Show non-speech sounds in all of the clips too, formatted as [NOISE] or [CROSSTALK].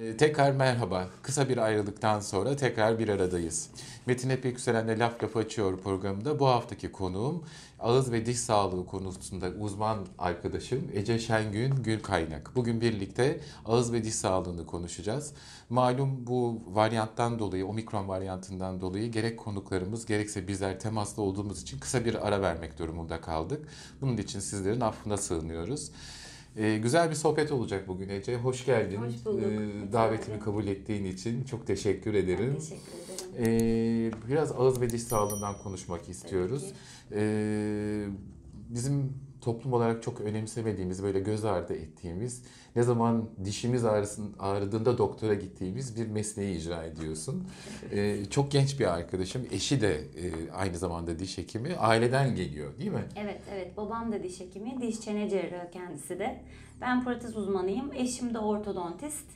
Ee, tekrar merhaba. Kısa bir ayrılıktan sonra tekrar bir aradayız. Metin Epik Yükselen'le Laf Lafı Açıyor programında bu haftaki konuğum ağız ve diş sağlığı konusunda uzman arkadaşım Ece Şengün Gül Kaynak. Bugün birlikte ağız ve diş sağlığını konuşacağız. Malum bu varyanttan dolayı, omikron varyantından dolayı gerek konuklarımız gerekse bizler temaslı olduğumuz için kısa bir ara vermek durumunda kaldık. Bunun için sizlerin affına sığınıyoruz. Ee, güzel bir sohbet olacak bugün Ece. Hoş geldin. Hoş bulduk. Ee, davetimi kabul ettiğin için çok teşekkür ederim. Ben teşekkür ederim. Ee, biraz ağız ve diş sağlığından konuşmak istiyoruz. Ee, bizim toplum olarak çok önemsemediğimiz, böyle göz ardı ettiğimiz, ne zaman dişimiz ağrısın, ağrıdığında doktora gittiğimiz bir mesleği icra ediyorsun. Ee, çok genç bir arkadaşım, eşi de e, aynı zamanda diş hekimi, aileden geliyor değil mi? Evet evet babam da diş hekimi, diş çene cerrahı kendisi de. Ben protez uzmanıyım, eşim de ortodontist.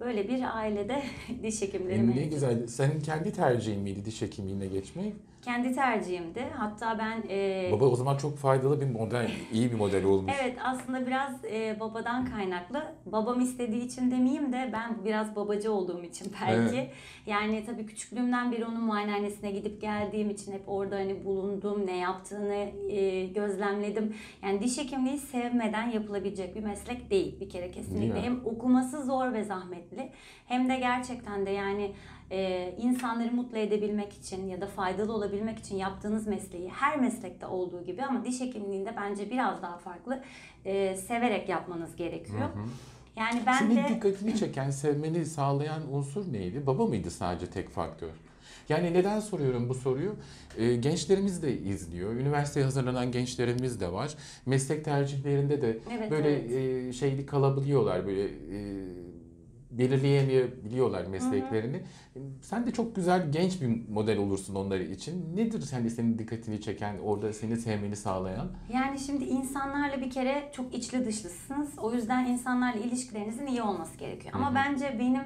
Böyle bir ailede [LAUGHS] diş hekimleri Ne mevcut. güzel. Senin kendi tercihin miydi diş hekimliğine geçmek? Kendi tercihimdi. Hatta ben e, Baba o zaman çok faydalı bir model, iyi bir model olmuş. Evet aslında biraz e, babadan kaynaklı. Babam istediği için demeyeyim de ben biraz babacı olduğum için belki. Evet. Yani tabii küçüklüğümden beri onun muayenehanesine gidip geldiğim için hep orada hani bulundum, ne yaptığını e, gözlemledim. Yani diş hekimliği sevmeden yapılabilecek bir meslek değil bir kere kesinlikle. Hem okuması zor ve zahmetli hem de gerçekten de yani e, insanları mutlu edebilmek için ya da faydalı olabilmek için yaptığınız mesleği her meslekte olduğu gibi ama diş hekimliğinde bence biraz daha farklı e, severek yapmanız gerekiyor. Yani ben Senin de dikkatini çeken, sevmeni sağlayan unsur neydi? Baba mıydı sadece tek faktör? Yani neden soruyorum bu soruyu? Ee, gençlerimiz de izliyor. Üniversiteye hazırlanan gençlerimiz de var. Meslek tercihlerinde de Evet, böyle evet. e, şeyli kalabiliyorlar. Böyle e, belirleyemeyebiliyorlar mesleklerini. Sen de çok güzel genç bir model olursun onları için. Nedir hani senin dikkatini çeken, orada seni sevmeni sağlayan? yani şimdi insanlarla bir kere çok içli dışlısınız. O yüzden insanlarla ilişkilerinizin iyi olması gerekiyor. Ama bence benim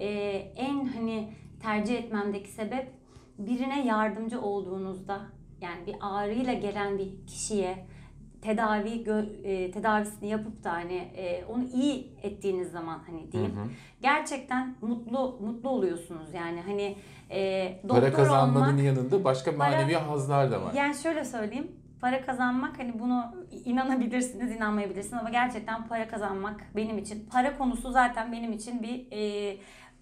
e, en hani tercih etmemdeki sebep birine yardımcı olduğunuzda yani bir ağrıyla gelen bir kişiye tedavi gö- e, tedavisini yapıp da hani e, onu iyi ettiğiniz zaman hani diyeyim gerçekten mutlu mutlu oluyorsunuz yani hani e, doktor Para kazanmanın olmak yanında başka Para- manevi hazlar da var. yani şöyle söyleyeyim. Para kazanmak hani bunu inanabilirsiniz, inanmayabilirsiniz ama gerçekten para kazanmak benim için para konusu zaten benim için bir e,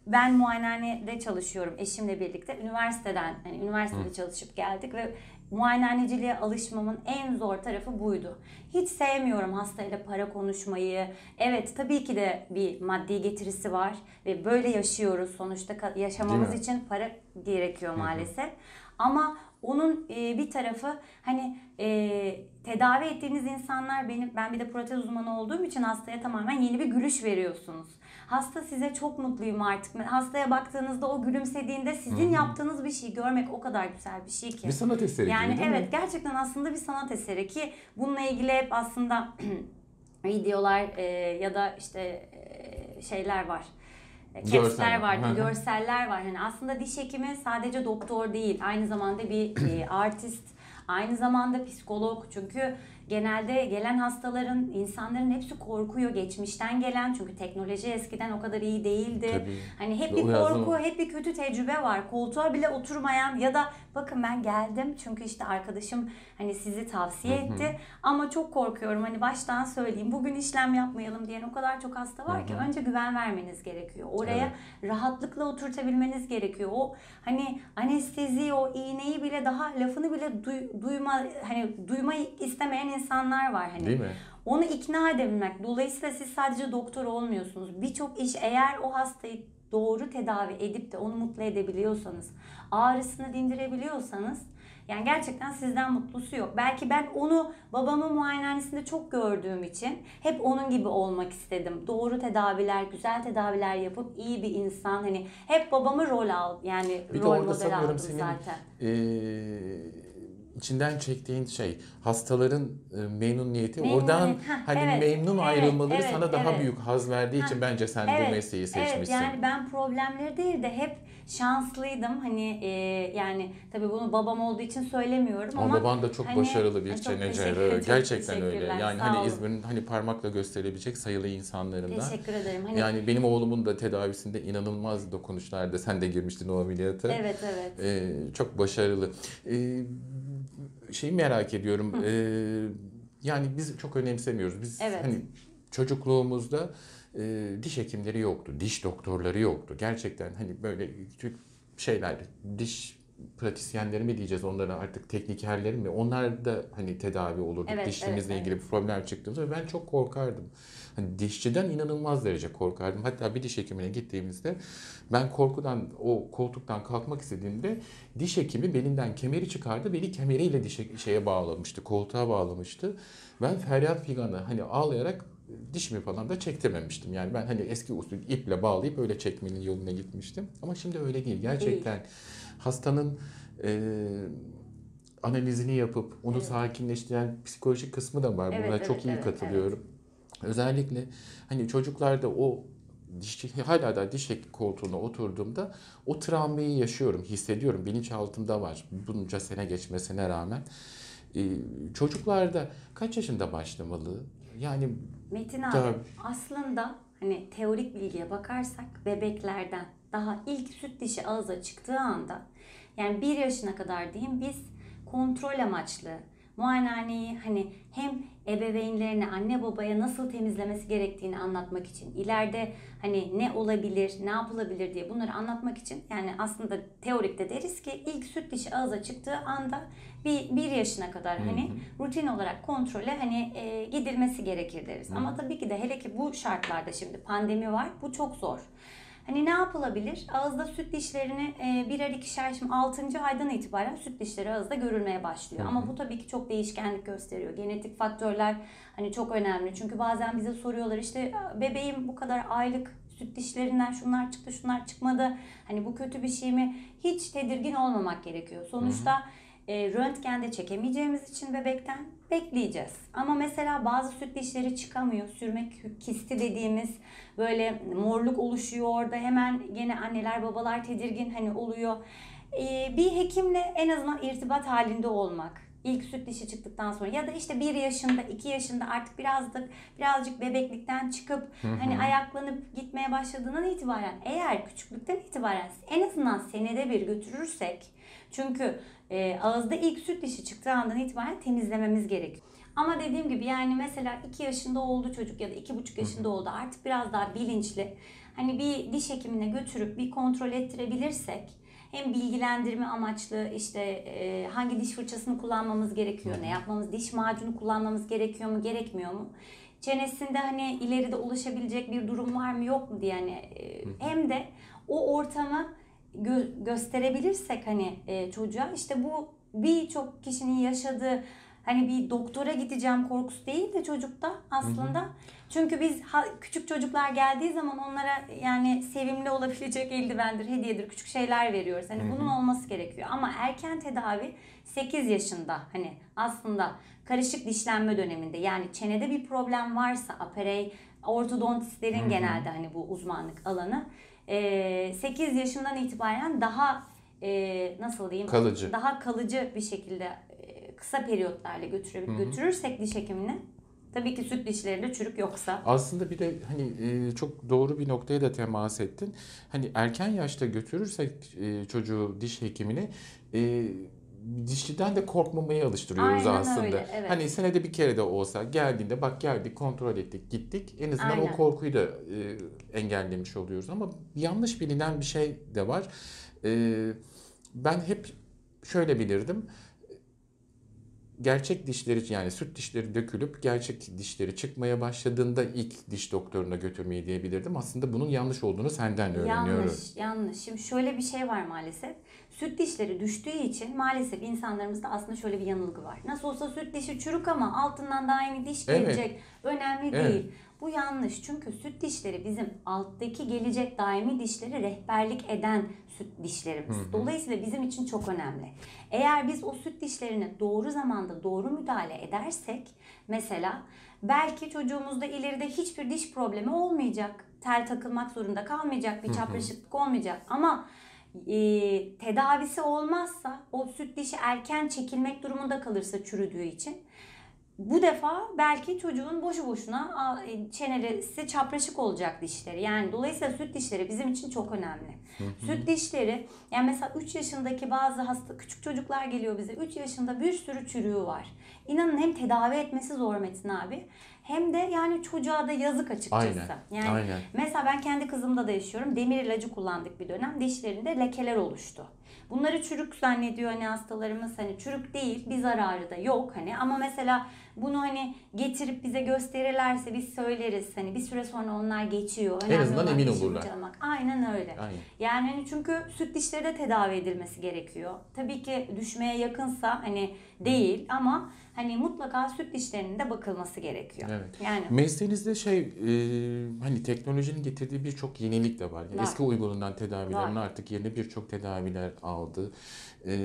ben muayenehanede çalışıyorum eşimle birlikte. Üniversiteden hani üniversitede çalışıp geldik ve muayenehaneciliğe alışmamın en zor tarafı buydu. Hiç sevmiyorum hastayla para konuşmayı. Evet tabii ki de bir maddi getirisi var ve böyle yaşıyoruz. Sonuçta yaşamamız için para gerekiyor maalesef. Ama onun e, bir tarafı hani e, tedavi ettiğiniz insanlar benim ben bir de protez uzmanı olduğum için hastaya tamamen yeni bir gülüş veriyorsunuz. Hasta size çok mutluyum artık. Hastaya baktığınızda o gülümsediğinde sizin yaptığınız bir şeyi görmek o kadar güzel bir şey ki. Bir sanat eseri Yani gibi evet mi? gerçekten aslında bir sanat eseri ki bununla ilgili hep aslında [CLEARS THROAT] videolar e, ya da işte e, şeyler var. E, Görsel. Caps'ler var, Hı hı. görseller var. Hani aslında diş hekimi sadece doktor değil, aynı zamanda bir e, [CLEARS THROAT] artist, aynı zamanda psikolog. Çünkü genelde gelen hastaların, insanların hepsi korkuyor geçmişten gelen. Çünkü teknoloji eskiden o kadar iyi değildi. Tabii. Hani hep bir korku, hep bir kötü tecrübe var. Koltuğa bile oturmayan ya da bakın ben geldim çünkü işte arkadaşım hani sizi tavsiye etti ama çok korkuyorum hani baştan söyleyeyim bugün işlem yapmayalım diyen o kadar çok hasta var ki önce güven vermeniz gerekiyor. Oraya rahatlıkla oturtabilmeniz gerekiyor. O hani anestezi o iğneyi bile daha lafını bile duy- duyma hani duymayı istemeyen insanlar var hani. Değil mi? Onu ikna edebilmek. Dolayısıyla siz sadece doktor olmuyorsunuz. Birçok iş eğer o hastayı doğru tedavi edip de onu mutlu edebiliyorsanız, ağrısını dindirebiliyorsanız yani gerçekten sizden mutlusu yok. Belki ben onu babamın muayenehanesinde çok gördüğüm için hep onun gibi olmak istedim. Doğru tedaviler, güzel tedaviler yapıp iyi bir insan hani hep babamı rol al yani Bir rol model aldım senin zaten. eee, içinden çektiğin şey hastaların e, memnuniyeti Memnuniyet, oradan heh, hani evet, memnun evet, ayrılmaları evet, sana daha evet. büyük haz verdiği için bence sen bu mesleği seçmişsin. Evet yani ben problemleri değil de hep şanslıydım. Hani e, yani tabii bunu babam olduğu için söylemiyorum Ama, ama baban da çok hani- başarılı bir Çok çene cerrahı. Gerçekten öyle. Yani hani. İzmir'in hani parmakla gösterebilecek sayılı insanlarından. Teşekkür ederim. Hani Yani benim oğlumun da tedavisinde inanılmaz dokunuşlarda sen de girmiştin o ameliyata. evet evet. Ee, çok başarılı. Ee, şeyi merak ediyorum. Ee, yani biz çok önemsemiyoruz. Biz Evet. hani çocukluğumuzda e, diş hekimleri yoktu, diş doktorları yoktu. Gerçekten hani böyle küçük şeyler, diş pratisyenleri mi diyeceğiz onlara artık teknikerleri mi? Onlar da hani tedavi olurduk Evet, dişimizle evet, ilgili bir problem çıktığında ben çok korkardım. Hani dişçiden inanılmaz derece korkardım. Hatta bir diş hekimine gittiğimizde ben korkudan o koltuktan kalkmak istediğimde diş hekimi belinden kemeri çıkardı. Beni kemeriyle diş şeye bağlamıştı, koltuğa bağlamıştı. Ben feryat figanı hani ağlayarak dişimi falan da çektirmemiştim. Yani ben hani eski usul iple bağlayıp öyle çekmenin yoluna gitmiştim. Ama şimdi öyle değil. Gerçekten hastanın e, analizini yapıp onu Evet. sakinleştiren psikolojik kısmı da var. Evet, Buna evet, çok iyi evet, katılıyorum. Özellikle hani çocuklarda o diş, hala da diş hekimi koltuğuna oturduğumda o travmayı yaşıyorum, hissediyorum. Bilinçaltımda var. Bunca sene geçmesine rağmen. Ee, çocuklarda kaç yaşında başlamalı? Yani Metin abi Tabii. aslında hani teorik bilgiye bakarsak bebeklerden daha ilk süt dişi ağza çıktığı anda yani bir yaşına kadar diyeyim biz kontrol amaçlı muayenehaneyi hani hem ebeveynlerine anne babaya nasıl temizlemesi gerektiğini anlatmak için ileride hani ne olabilir ne yapılabilir diye bunları anlatmak için yani aslında teorikte deriz ki ilk süt dişi ağza çıktığı anda bir, bir yaşına kadar hani rutin olarak kontrole hani e, gidilmesi gerekir deriz. Ama tabii ki de hele ki bu şartlarda şimdi pandemi var bu çok zor. Hani ne yapılabilir? Ağızda süt dişlerini e, birer ikişer şimdi 6. aydan itibaren süt dişleri ağızda görülmeye başlıyor. Ama bu tabii ki çok değişkenlik gösteriyor. Genetik faktörler hani çok önemli. Çünkü bazen bize soruyorlar işte bebeğim bu kadar aylık süt dişlerinden şunlar çıktı şunlar çıkmadı. Hani bu kötü bir şey mi? Hiç tedirgin olmamak gerekiyor. Sonuçta e, röntgende çekemeyeceğimiz için bebekten bekleyeceğiz. Ama mesela bazı süt dişleri çıkamıyor. Sürmek kisti dediğimiz böyle morluk oluşuyor orada. Hemen gene anneler babalar tedirgin hani oluyor. E, bir hekimle en azından irtibat halinde olmak. İlk süt dişi çıktıktan sonra ya da işte bir yaşında, iki yaşında artık birazcık birazcık bebeklikten çıkıp hani ayaklanıp gitmeye başladığından itibaren eğer küçüklükten itibaren en azından senede bir götürürsek çünkü e, ağızda ilk süt dişi çıktığı andan itibaren temizlememiz gerekiyor. Ama dediğim gibi yani mesela 2 yaşında oldu çocuk ya da iki buçuk yaşında oldu artık biraz daha bilinçli. Hani bir diş hekimine götürüp bir kontrol ettirebilirsek hem bilgilendirme amaçlı işte e, hangi diş fırçasını kullanmamız gerekiyor, ne yapmamız, diş macunu kullanmamız gerekiyor mu, gerekmiyor mu? Çenesinde hani ileride ulaşabilecek bir durum var mı yok mu diye hani e, hem de o ortamı gö- gösterebilirsek hani e, çocuğa işte bu birçok kişinin yaşadığı hani bir doktora gideceğim korkusu değil de çocukta aslında. Çünkü biz ha- küçük çocuklar geldiği zaman onlara yani sevimli olabilecek eldivendir, hediyedir, küçük şeyler veriyoruz. Hani bunun olması gerekiyor. Ama erken tedavi 8 yaşında hani aslında karışık dişlenme döneminde yani çenede bir problem varsa aperey ortodontistlerin genelde hani bu uzmanlık alanı 8 yaşından itibaren daha e, nasıl diyeyim Kalıcı. daha kalıcı bir şekilde e, kısa periyotlarla götürebil götürürsek diş hekimine tabii ki süt dişlerinde çürük yoksa Aslında bir de hani e, çok doğru bir noktaya da temas ettin. Hani erken yaşta götürürsek çocuğu diş hekimine dişçiden de korkmamayı alıştırıyoruz Aynen aslında. öyle, evet. Hani senede bir kere de olsa geldiğinde bak geldik kontrol ettik gittik en azından Aynen. o korkuyu da e, engellemiş oluyoruz. Ama yanlış bilinen bir şey de var. E, ben hep şöyle bilirdim gerçek dişleri yani süt dişleri dökülüp gerçek dişleri çıkmaya başladığında ilk diş doktoruna götürmeyi diyebilirdim. Aslında bunun yanlış olduğunu senden öğreniyorum. Yanlış, yanlış. Şimdi şöyle bir şey var maalesef. Süt dişleri düştüğü için maalesef insanlarımızda aslında şöyle bir yanılgı var. Nasıl olsa süt dişi çürük ama altından yeni diş Evet. gelecek. Önemli Evet. değil. Bu yanlış. Çünkü süt dişleri bizim alttaki gelecek daimi dişleri rehberlik eden süt dişlerimiz. Dolayısıyla bizim için çok önemli. Eğer biz o süt dişlerine doğru zamanda doğru müdahale edersek mesela belki çocuğumuzda ileride hiçbir diş problemi olmayacak. Tel takılmak zorunda kalmayacak, bir çapraşıklık olmayacak ama e, tedavisi olmazsa o süt dişi erken çekilmek durumunda kalırsa çürüdüğü için bu defa belki çocuğun boşu boşuna e, çenesi çapraşık olacak dişleri. Yani dolayısıyla süt dişleri bizim için çok önemli. Süt dişleri yani mesela 3 yaşındaki bazı hasta küçük çocuklar geliyor bize. 3 yaşında bir sürü çürüğü var. İnanın hem tedavi etmesi zor Metin abi hem de yani çocuğa da yazık açıkçası. Aynen, Yani aynen. Mesela ben kendi kızımda da yaşıyorum. Demir ilacı kullandık bir dönem. Dişlerinde lekeler oluştu. Bunları çürük zannediyor hani hastalarımız hani çürük değil bir zararı da yok hani ama mesela bunu hani getirip bize gösterirlerse biz söyleriz hani bir süre sonra onlar geçiyor. Önemli azından olan emin olurlar. fırçalamak. Aynen öyle. Aynen. Yani hani çünkü süt dişleri de tedavi edilmesi gerekiyor. Tabii ki düşmeye yakınsa hani değil ama hani mutlaka süt dişlerinin de bakılması gerekiyor. Evet. Yani Mesleğinizde şey e, hani teknolojinin getirdiği birçok yenilik de var. Var. Eski uygulanan tedavilerin Var. artık yerine birçok tedaviler aldı. E,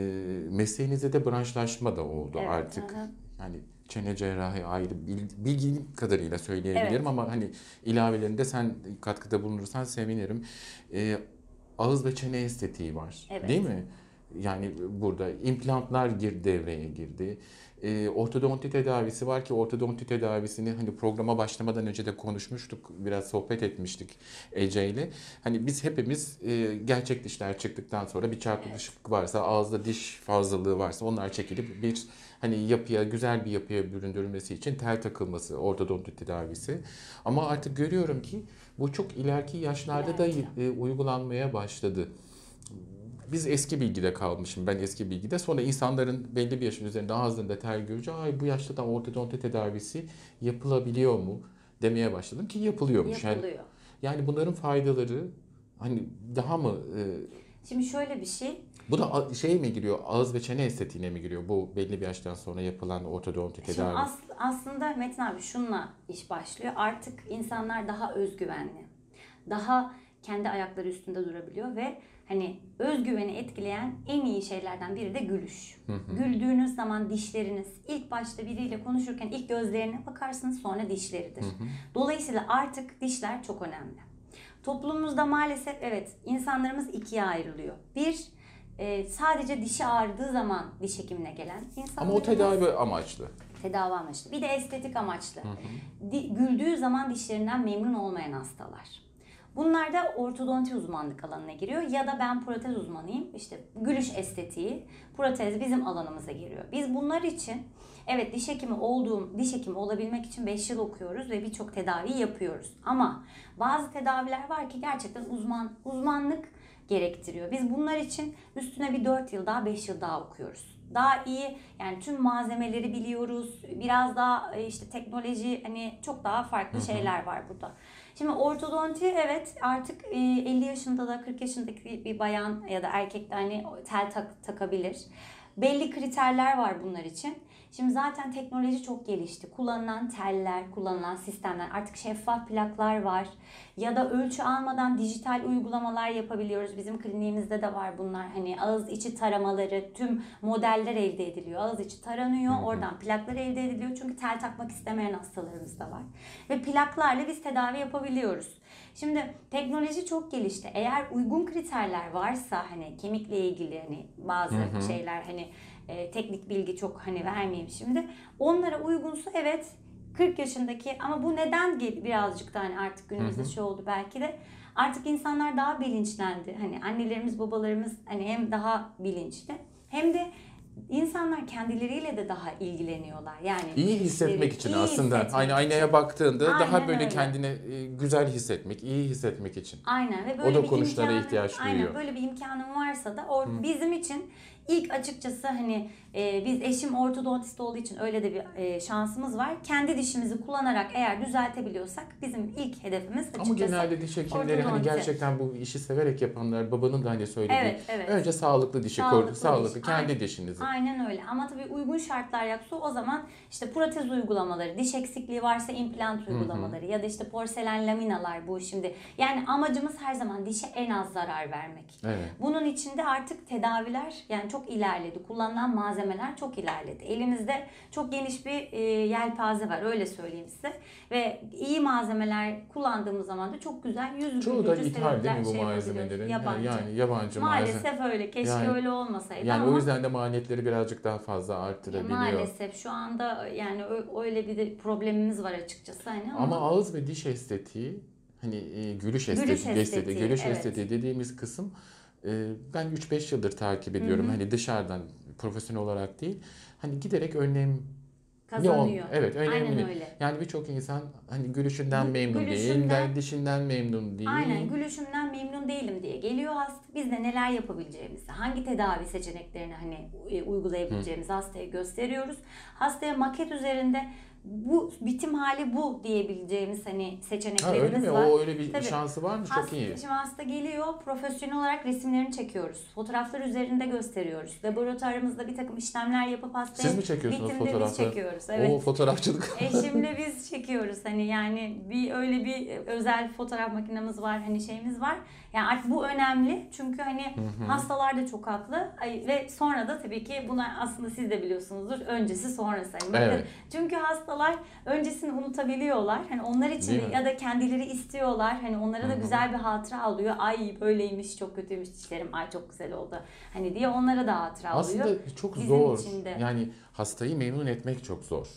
mesleğinizde de branşlaşma da oldu Evet, artık. hı hı. Yani çene cerrahi ayrı bil- bildiğim kadarıyla söyleyebilirim Evet. ama hani ilavelerinde sen katkıda bulunursan sevinirim. E, ağız ve çene estetiği var. Evet. Değil mi? Yani burada implantlar gir devreye girdi. E, ortodonti tedavisi var ki ortodonti tedavisini hani programa başlamadan önce de konuşmuştuk. Biraz sohbet etmiştik Ece ile. Hani biz hepimiz e, gerçek dişler çıktıktan sonra bir çarpıklık varsa ağızda diş fazlalığı varsa onlar çekilip bir hani yapıya güzel bir yapıya büründürülmesi için tel takılması ortodonti tedavisi. Ama artık görüyorum ki bu çok ileriki yaşlarda da e, uygulanmaya başladı biz eski bilgide kalmışım. Ben eski bilgide. Sonra insanların belli bir yaşın üzerinde ağzında tel görünce ay bu yaşta da ortodonti tedavisi yapılabiliyor mu demeye başladım ki yapılıyormuş. Yani, yapılıyor. yani bunların faydaları hani daha mı e, Şimdi şöyle bir şey. Bu da a- şey mi giriyor? Ağız ve çene estetiğine mi giriyor? Bu belli bir yaştan sonra yapılan ortodonti Şimdi tedavi. as- aslında Metin abi şunla iş başlıyor. Artık insanlar daha özgüvenli. Daha kendi ayakları üstünde durabiliyor ve hani özgüveni etkileyen en iyi şeylerden biri de gülüş. Güldüğünüz zaman dişleriniz ilk başta biriyle konuşurken ilk gözlerine bakarsınız sonra dişleridir. Dolayısıyla artık dişler çok önemli. Toplumumuzda maalesef evet insanlarımız ikiye ayrılıyor. Bir e, sadece dişi ağrıdığı zaman diş hekimine gelen Ama insanlarımız o tedavi amaçlı. tedavi amaçlı. Bir de estetik amaçlı. Di- güldüğü zaman dişlerinden memnun olmayan hastalar. Bunlar da ortodonti uzmanlık alanına giriyor ya da ben protez uzmanıyım. İşte gülüş estetiği, protez bizim alanımıza giriyor. Biz bunlar için evet diş hekimi olduğum, diş hekimi olabilmek için 5 yıl okuyoruz ve birçok tedavi yapıyoruz. Ama bazı tedaviler var ki gerçekten uzman uzmanlık gerektiriyor. Biz bunlar için üstüne bir 4 yıl daha 5 yıl daha okuyoruz. Daha iyi yani tüm malzemeleri biliyoruz. Biraz daha e, işte teknoloji hani çok daha farklı şeyler var burada. Şimdi ortodonti evet artık e, 50 yaşında da 40 yaşındaki bir bayan ya da erkek de hani tel tak, takabilir. Belli kriterler var bunlar için. Şimdi zaten teknoloji çok gelişti. Kullanılan teller, kullanılan sistemler, artık şeffaf plaklar var. Ya da ölçü almadan dijital uygulamalar yapabiliyoruz. Bizim kliniğimizde de var bunlar. Hani ağız içi taramaları, tüm modeller elde ediliyor. Ağız içi taranıyor, oradan plaklar elde ediliyor. Çünkü tel takmak istemeyen hastalarımız da var. Ve plaklarla biz tedavi yapabiliyoruz. Şimdi teknoloji çok gelişti. Eğer uygun kriterler varsa hani kemikle ilgili hani bazı şeyler hani e, teknik bilgi çok hani vermeyeyim şimdi. Onlara uygunsa evet 40 yaşındaki ama bu neden birazcık da hani artık günümüzde şey oldu belki de artık insanlar daha bilinçlendi. Hani annelerimiz babalarımız hani hem daha bilinçli hem de insanlar kendileriyle de daha ilgileniyorlar. Yani İyi hissetmek için iyi aslında. hissetmek Aynı aynaya için. baktığında daha Aynen böyle öyle. kendine e, güzel hissetmek, iyi hissetmek için. Aynen ve O böyle da bir konuşlara imkanın- ihtiyaç aynen, duyuyor. böyle bir imkanın varsa da or- bizim için ilk açıkçası hani e, biz eşim ortodontist olduğu için öyle de bir e, şansımız var. Kendi dişimizi kullanarak eğer düzeltebiliyorsak bizim ilk hedefimiz açıkçası. Ama genelde diş hekimleri hani gerçekten bu işi severek yapanlar, babanın da hani söylediği. Evet, evet. Önce sağlıklı dişi, Sağlıklı sağlıklı, sağlıklı diş. kendi Aynen. dişinizi. Aynen öyle ama tabii uygun şartlar yoksa o zaman işte protez uygulamaları, diş eksikliği varsa implant uygulamaları ya da işte porselen laminalar bu şimdi. Yani amacımız her zaman dişe en az zarar vermek. Evet. Bunun içinde artık tedaviler yani çok çok ilerledi. Kullanılan malzemeler çok ilerledi. Elimizde çok geniş bir e, yelpaze var öyle söyleyeyim size. Ve iyi malzemeler kullandığımız zaman da çok güzel yüz Çoğu da ithal değil mi bu şey malzemelerin? Yani, Yabancı. yani yabancı malzeme. Maalesef öyle. Keşke Yani- öyle olmasaydı Yani ama o yüzden de maliyetleri birazcık daha fazla arttırabiliyor. maalesef şu anda yani öyle bir de problemimiz var açıkçası hani ama, Ama ağız ve diş estetiği hani e, gülüş estetiği, estetiği, estetiği, gülüş evet. estetiği dediğimiz kısım e, ben 3-5 yıldır takip ediyorum. Hı hı. Hani dışarıdan profesyonel olarak değil. Hani giderek önlem kazanıyor. Evet, önemli. Aynen öyle. Yani birçok insan hani gülüşünden Gü- memnun değil, gülüşünden- de dişinden memnun değil. Aynen gülüşümden memnun değilim diye geliyor hasta. Biz de neler yapabileceğimizi, hangi tedavi seçeneklerini hani e, uygulayabileceğimizi hastaya gösteriyoruz. Hastaya maket üzerinde bu bitim hali bu diyebileceğimiz hani Ha, öyle seçeneklerimiz mi? var. O öyle bir Tabii. şansı var mı? Çok Hasta, iyi. Şimdi hasta geliyor, profesyonel olarak resimlerini çekiyoruz. Fotoğraflar üzerinde gösteriyoruz. Laboratuvarımızda bir takım işlemler yapıp hastaya Siz mi çekiyorsunuz bitimde biz fotoğrafları? çekiyoruz. Evet. O fotoğrafçılık. [LAUGHS] Eşimle biz çekiyoruz hani yani bir öyle bir özel fotoğraf makinemiz var hani şeyimiz var. Yani artık bu önemli çünkü hani hastalar da çok haklı Ay, ve sonra da tabii ki buna aslında siz de biliyorsunuzdur öncesi sonrası. Hani bakın, Evet. Çünkü hastalar öncesini unutabiliyorlar. Hani onlar için Değil de- mi? ya da kendileri istiyorlar. Hani onlara da güzel bir hatıra oluyor. Ay böyleymiş çok kötüymüş dişlerim. Ay çok güzel oldu. Hani diye onlara da hatıra oluyor. Aslında çok Bizim zor. için de. Yani hastayı memnun etmek çok zor.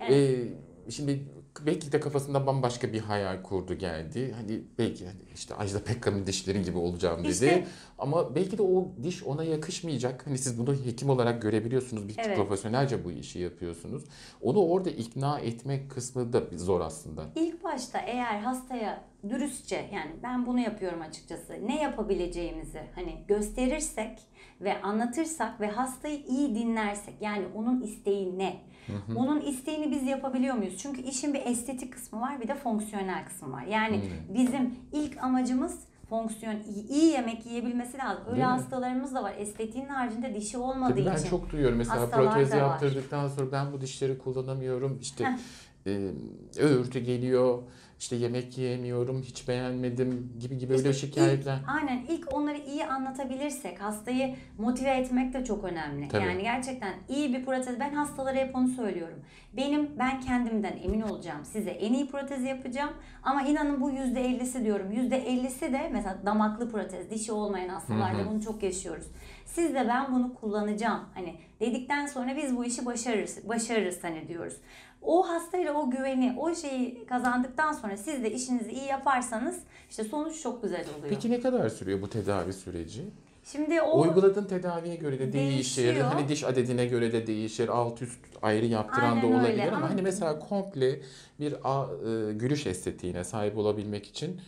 Evet. Ee, şimdi belki de kafasında bambaşka bir hayal kurdu geldi. Hani belki hani işte Ajda Pekkan'ın dişleri gibi olacağım dedi. İşte- Ama belki de o diş ona yakışmayacak. Hani siz bunu hekim olarak görebiliyorsunuz. Bir Evet. profesyonelce bu işi yapıyorsunuz. Onu orada ikna etmek kısmı da zor aslında. İlk başta eğer hastaya dürüstçe yani ben bunu yapıyorum açıkçası ne yapabileceğimizi hani gösterirsek ve anlatırsak ve hastayı iyi dinlersek yani onun isteği ne? Onun isteğini biz yapabiliyor muyuz? Çünkü işin bir estetik kısmı var bir de fonksiyonel kısmı var. Yani Hmm. bizim ilk amacımız fonksiyon iyi, iyi yemek yiyebilmesi lazım. Öyle Değil mi? hastalarımız da var. Estetiğin haricinde dişi olmadığı Tabii ben için. çok duyuyorum mesela hastalar protez da var. yaptırdıktan sonra ben bu dişleri kullanamıyorum. İşte Heh. e, öğürtü geliyor. İşte yemek yiyemiyorum, hiç beğenmedim gibi gibi öyle İşte şikayetler. ilk- aynen ilk onları iyi anlatabilirsek hastayı motive etmek de çok önemli. Tabii. Yani gerçekten iyi bir protez ben hastalara hep onu söylüyorum. Benim ben kendimden emin olacağım. Size en iyi protezi yapacağım ama inanın bu %50'si diyorum. %50'si de mesela damaklı protez, dişi olmayan hastalarda Hı hı. bunu çok yaşıyoruz. Siz de ben bunu kullanacağım. Hani dedikten sonra biz bu işi başarırız, başarırız hani diyoruz. O hastayla o güveni, o şeyi kazandıktan sonra siz de işinizi iyi yaparsanız işte sonuç çok güzel oluyor. Peki ne kadar sürüyor bu tedavi süreci? Şimdi o Uyguladığın tedaviye göre de değişir. Değişiyor. Hani diş adedine göre de değişir. Alt üst ayrı yaptıran Aynen da öyle olabilir ama, ama- hani mesela komple bir a- e, gülüş estetiğine sahip olabilmek için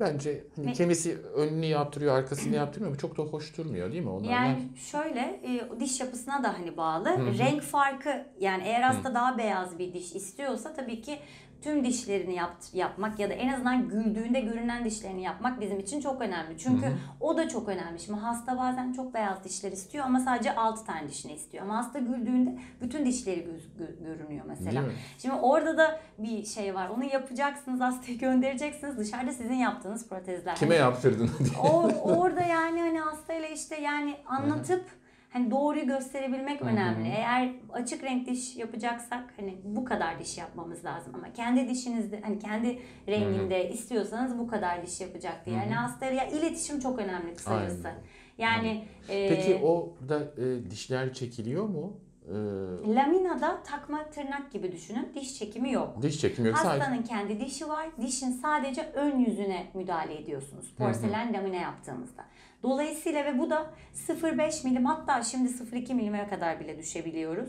bence hani Ne- kimisi önünü yaptırıyor, arkasını yaptırmıyor. Bu çok da hoş durmuyor değil mi? Onlar yani şöyle e, diş yapısına da hani bağlı. hı. Renk farkı yani eğer hasta daha beyaz bir diş istiyorsa tabii ki tüm dişlerini yapt- yapmak ya da en azından güldüğünde görünen dişlerini yapmak bizim için çok önemli. Çünkü Hı hı. o da çok önemli. Şimdi hasta bazen çok beyaz dişler istiyor ama sadece 6 tane dişini istiyor. Ama hasta güldüğünde bütün dişleri göz- gö- görünüyor mesela. Şimdi orada da bir şey var. Onu yapacaksınız, hastayı göndereceksiniz. Dışarıda sizin yaptığınız protezler. Kime Hani yaptırdın o, orada yani hani hastayla işte yani anlatıp hani doğruyu gösterebilmek Hı hı. önemli. Eğer açık renk diş yapacaksak hani bu kadar diş yapmamız lazım ama kendi dişinizde hani kendi renginde istiyorsanız bu kadar diş yapacak diye. Yani hastayla ya iletişim çok önemli kısacası. Aynen. Yani e, Peki orada e, dişler çekiliyor mu? E, laminada takma tırnak gibi düşünün. Diş çekimi yok. diş çekimi yok. Sadece Hastanın kendi dişi var. Dişin sadece ön yüzüne müdahale ediyorsunuz. Porselen lamine yaptığımızda. Dolayısıyla ve bu da 0.5 milim hatta şimdi 0.2 milime kadar bile düşebiliyoruz.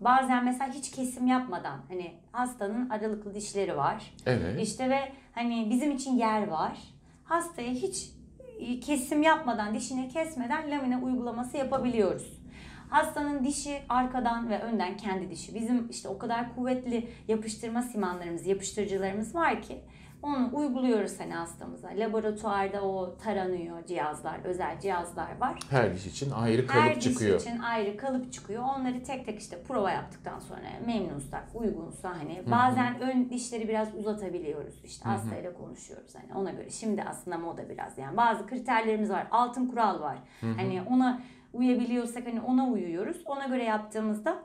Bazen mesela hiç kesim yapmadan hani hastanın aralıklı dişleri var. evet. İşte ve hani bizim için yer var. Hastaya hiç e, kesim yapmadan, dişini kesmeden lamine uygulaması yapabiliyoruz. Hastanın dişi arkadan ve önden kendi dişi. Bizim işte o kadar kuvvetli yapıştırma simanlarımız, yapıştırıcılarımız var ki onu uyguluyoruz hani hastamıza. Laboratuvarda o taranıyor cihazlar, özel cihazlar var. Her diş için ayrı kalıp Her diş çıkıyor. için ayrı kalıp çıkıyor. Onları tek tek işte prova yaptıktan sonra memnunsak, uygunsa hani bazen ön dişleri biraz uzatabiliyoruz. İşte hastayla konuşuyoruz hani ona göre. Şimdi aslında moda biraz yani bazı kriterlerimiz var. Altın kural var. Hani ona uyabiliyorsak hani ona uyuyoruz. Ona göre yaptığımızda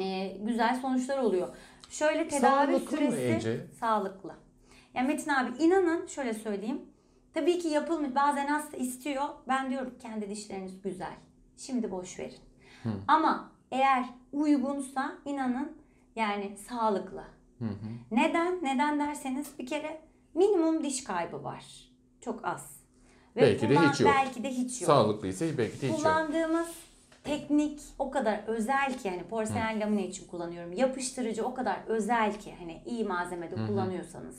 e, güzel sonuçlar oluyor. Şöyle tedavi Sağlıklı mı süresi Ece? sağlıklı. Yani Metin abi inanın şöyle söyleyeyim. Tabii ki yapılmış. Bazen hasta istiyor. Ben diyorum kendi dişleriniz güzel. Şimdi boş verin. Ama eğer uygunsa inanın yani sağlıklı. Neden? Neden derseniz bir kere minimum diş kaybı var. Çok az. Belki de hiç yok. Belki de hiç yok. Sağlıklıysa belki de hiç yok. Kullandığımız teknik o kadar özel ki hani porselen lamine için kullanıyorum. Yapıştırıcı o kadar özel ki hani iyi malzemede kullanıyorsanız.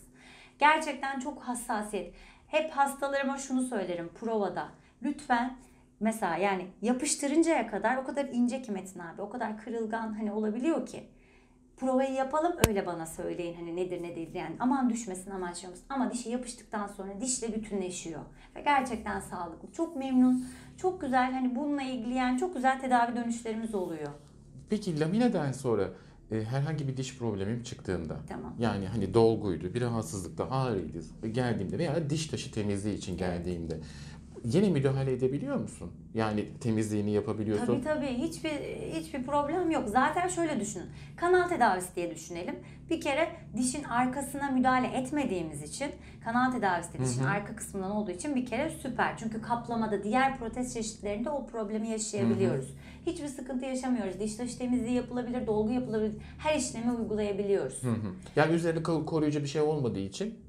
Gerçekten çok hassasiyet. Hep hastalarıma şunu söylerim provada. Lütfen mesela yani yapıştırıncaya kadar o kadar ince ki Metin abi. O kadar kırılgan hani olabiliyor ki. Provayı yapalım öyle bana söyleyin hani nedir ne değildir yani aman düşmesin aman şey olmasın. Ama dişe yapıştıktan sonra dişle bütünleşiyor. Ve gerçekten sağlıklı. Çok memnun çok güzel hani bununla ilgili yani çok güzel tedavi dönüşlerimiz oluyor. Peki lamineden sonra e, herhangi bir diş problemim çıktığında Tamam. yani hani dolguydu, bir rahatsızlıkta ağrıydı geldiğimde veya diş taşı temizliği için geldiğimde yine müdahale edebiliyor musun? Yani temizliğini yapabiliyorsun. Tabii tabii hiçbir hiçbir problem yok. Zaten şöyle düşünün. Kanal tedavisi diye düşünelim. Bir kere dişin arkasına müdahale etmediğimiz için kanal tedavisi de dişin arka kısmından olduğu için bir kere süper. Çünkü kaplamada diğer protez çeşitlerinde o problemi yaşayabiliyoruz. Hiçbir sıkıntı yaşamıyoruz. Diş taşı temizliği yapılabilir, dolgu yapılabilir. Her işlemi uygulayabiliyoruz. Hı hı. Yani üzerine kal- koruyucu bir şey olmadığı için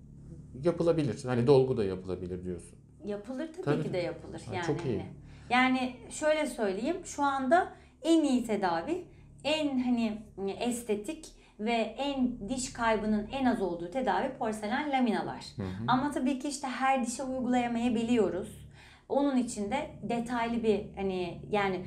yapılabilir. Hani dolgu da yapılabilir diyorsun. Yapılır tabii, Tabii. ki de yapılır. Ha, yani çok iyi. hani. Yani şöyle söyleyeyim şu anda en iyi tedavi, en hani estetik ve en diş kaybının en az olduğu tedavi porselen laminalar. Ama tabii ki işte her dişe uygulayamayabiliyoruz. Onun için de detaylı bir hani yani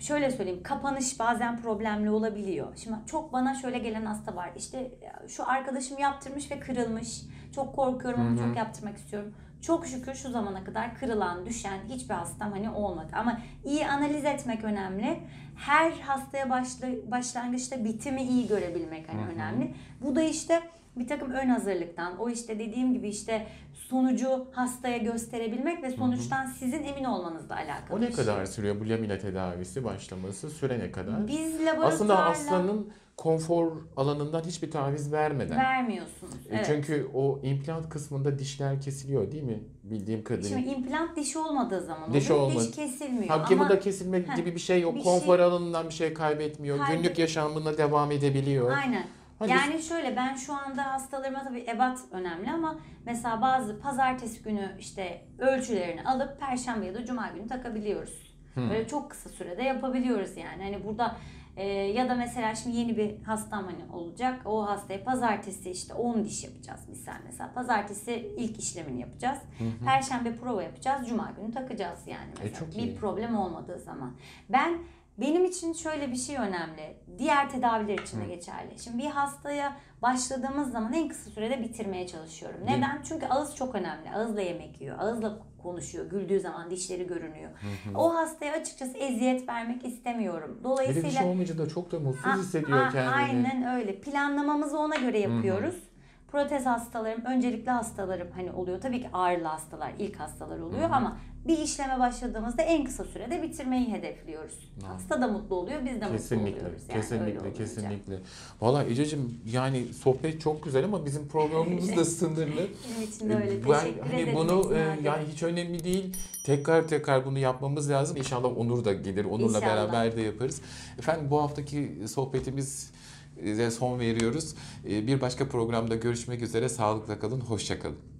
şöyle söyleyeyim kapanış bazen problemli olabiliyor. Şimdi çok bana şöyle gelen hasta var. İşte şu arkadaşım yaptırmış ve kırılmış. Çok korkuyorum ama çok yaptırmak istiyorum. Çok şükür şu zamana kadar kırılan, düşen hiçbir hastam hani olmadı. Ama iyi analiz etmek önemli. Her hastaya başla, başlangıçta bitimi iyi görebilmek hani önemli. Bu da işte bir takım ön hazırlıktan, o işte dediğim gibi işte sonucu hastaya gösterebilmek ve sonuçtan sizin emin olmanızla alakalı. O ne bir şey. kadar sürüyor bu lamine tedavisi başlaması? Süre ne kadar? Biz laboratuvarla Aslında hastanın konfor alanından hiçbir taviz vermeden. vermiyorsunuz. E, Evet. Çünkü o implant kısmında dişler kesiliyor değil mi? Bildiğim kadarıyla. Şimdi implant dişi olmadığı zaman Dişi oluyor. olmadı. Diş kesilmiyor. Halbuki ama burada kesilme Heh, gibi bir şey yok. bir Konfor şey- alanından bir şey kaybetmiyor. Kaybet- Günlük yaşamına devam edebiliyor. Aynen. Hani- Yani şöyle ben şu anda hastalarıma tabii ebat önemli ama mesela bazı pazartesi günü işte ölçülerini alıp perşembe ya da cuma günü takabiliyoruz. Böyle çok kısa sürede yapabiliyoruz yani. Hani burada e, ya da mesela şimdi yeni bir hastam hani olacak. O hastaya pazartesi işte 10 diş yapacağız misal mesela. Pazartesi ilk işlemini yapacağız. Perşembe prova yapacağız. Cuma günü takacağız yani mesela. E, çok bir iyi. problem olmadığı zaman. Ben benim için şöyle bir şey önemli. Diğer tedaviler için de geçerli. Şimdi bir hastaya başladığımız zaman en kısa sürede bitirmeye çalışıyorum. Neden? Çünkü ağız çok önemli. Ağızla yemek yiyor. Ağızla konuşuyor. Güldüğü zaman dişleri görünüyor. O hastaya açıkçası eziyet vermek istemiyorum. Dolayısıyla bir şey olmayınca da çok da mutsuz A- hissediyor a- kendini. Aynen öyle. Planlamamızı ona göre yapıyoruz. Protez hastalarım, öncelikli hastalarım hani oluyor. Tabii ki ağırlı hastalar, ilk hastalar oluyor ama bir işleme başladığımızda en kısa sürede bitirmeyi hedefliyoruz. Hasta da mutlu oluyor, biz de mutlu Kesinlikle, oluyoruz. Yani kesinlikle, kesinlikle. Valla Ececiğim yani sohbet çok güzel ama bizim programımız da [LAUGHS] sınırlı. Benim için de öyle. ben Teşekkür hani ederim. bunu e, yani hiç önemli değil. Tekrar tekrar bunu yapmamız lazım. İnşallah Onur da gelir. Onur'la İnşallah. beraber de yaparız. Efendim bu haftaki sohbetimiz e, son veriyoruz. E, Bir başka programda görüşmek üzere. Sağlıkla kalın, hoşça kalın.